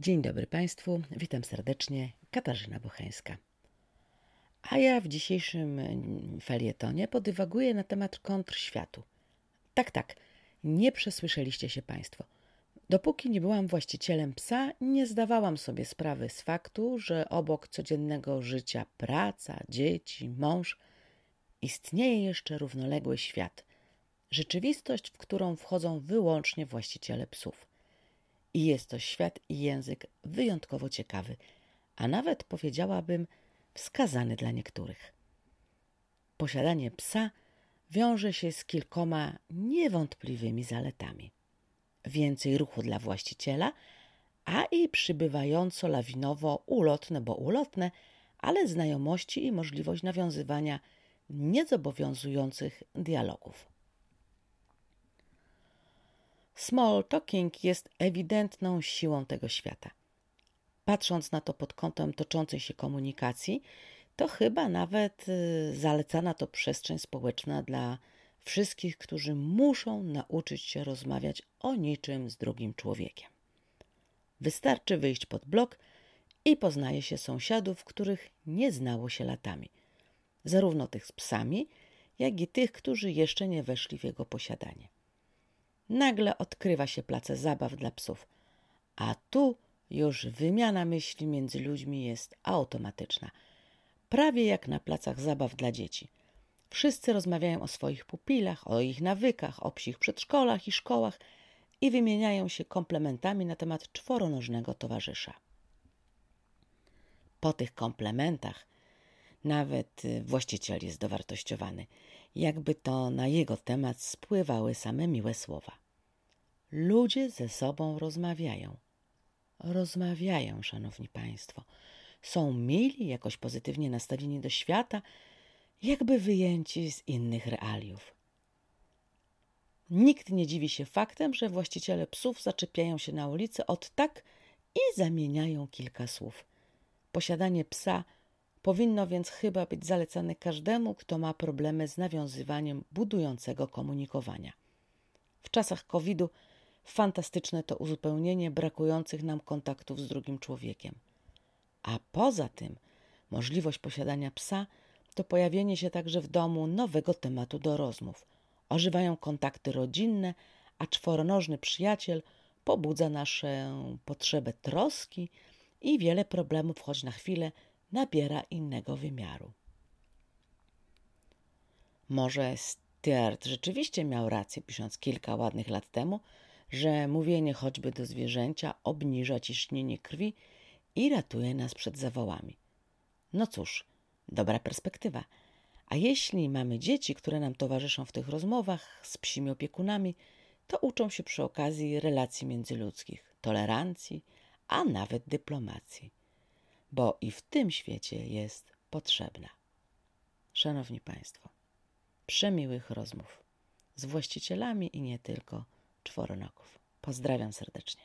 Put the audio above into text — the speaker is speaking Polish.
Dzień dobry Państwu, witam serdecznie, Katarzyna Bocheńska. A ja w dzisiejszym mm, felietonie podywaguję na temat kontrświatu. Tak, tak, nie przesłyszeliście się Państwo. Dopóki nie byłam właścicielem psa, nie zdawałam sobie sprawy z faktu, że obok codziennego życia praca, dzieci, mąż, istnieje jeszcze równoległy świat. Rzeczywistość, w którą wchodzą wyłącznie właściciele psów – i jest to świat i język wyjątkowo ciekawy, a nawet powiedziałabym wskazany dla niektórych. Posiadanie psa wiąże się z kilkoma niewątpliwymi zaletami. Więcej ruchu dla właściciela, a i przybywająco lawinowo ulotne, bo ulotne, ale znajomości i możliwość nawiązywania niezobowiązujących dialogów. Small talking jest ewidentną siłą tego świata. Patrząc na to pod kątem toczącej się komunikacji, to chyba nawet y, zalecana to przestrzeń społeczna dla wszystkich, którzy muszą nauczyć się rozmawiać o niczym z drugim człowiekiem. Wystarczy wyjść pod blok i poznaje się sąsiadów, których nie znało się latami, zarówno tych z psami, jak i tych, którzy jeszcze nie weszli w jego posiadanie. Nagle odkrywa się place zabaw dla psów, a tu już wymiana myśli między ludźmi jest automatyczna, prawie jak na placach zabaw dla dzieci. Wszyscy rozmawiają o swoich pupilach, o ich nawykach, o psich przedszkolach i szkołach i wymieniają się komplementami na temat czworonożnego towarzysza. Po tych komplementach nawet y, właściciel jest dowartościowany, jakby to na jego temat spływały same miłe słowa. Ludzie ze sobą rozmawiają. Rozmawiają, szanowni państwo. Są mili, jakoś pozytywnie nastawieni do świata, jakby wyjęci z innych realiów. Nikt nie dziwi się faktem, że właściciele psów zaczepiają się na ulicy od tak i zamieniają kilka słów. Posiadanie psa powinno więc chyba być zalecane każdemu, kto ma problemy z nawiązywaniem budującego komunikowania. W czasach COVID-u fantastyczne to uzupełnienie brakujących nam kontaktów z drugim człowiekiem. A poza tym możliwość posiadania psa to pojawienie się także w domu nowego tematu do rozmów. Ożywają kontakty rodzinne, a czworonożny przyjaciel pobudza naszą potrzebę troski i wiele problemów, choć na chwilę, nabiera innego wymiaru. Może Stuart rzeczywiście miał rację, pisząc kilka ładnych lat temu, że mówienie choćby do zwierzęcia obniża ciśnienie krwi i ratuje nas przed zawałami. No cóż, dobra perspektywa. A jeśli mamy dzieci, które nam towarzyszą w tych rozmowach z psimi opiekunami, to uczą się przy okazji relacji międzyludzkich, tolerancji, a nawet dyplomacji bo i w tym świecie jest potrzebna. Szanowni Państwo, przemiłych rozmów z właścicielami i nie tylko czworonoków. Pozdrawiam serdecznie.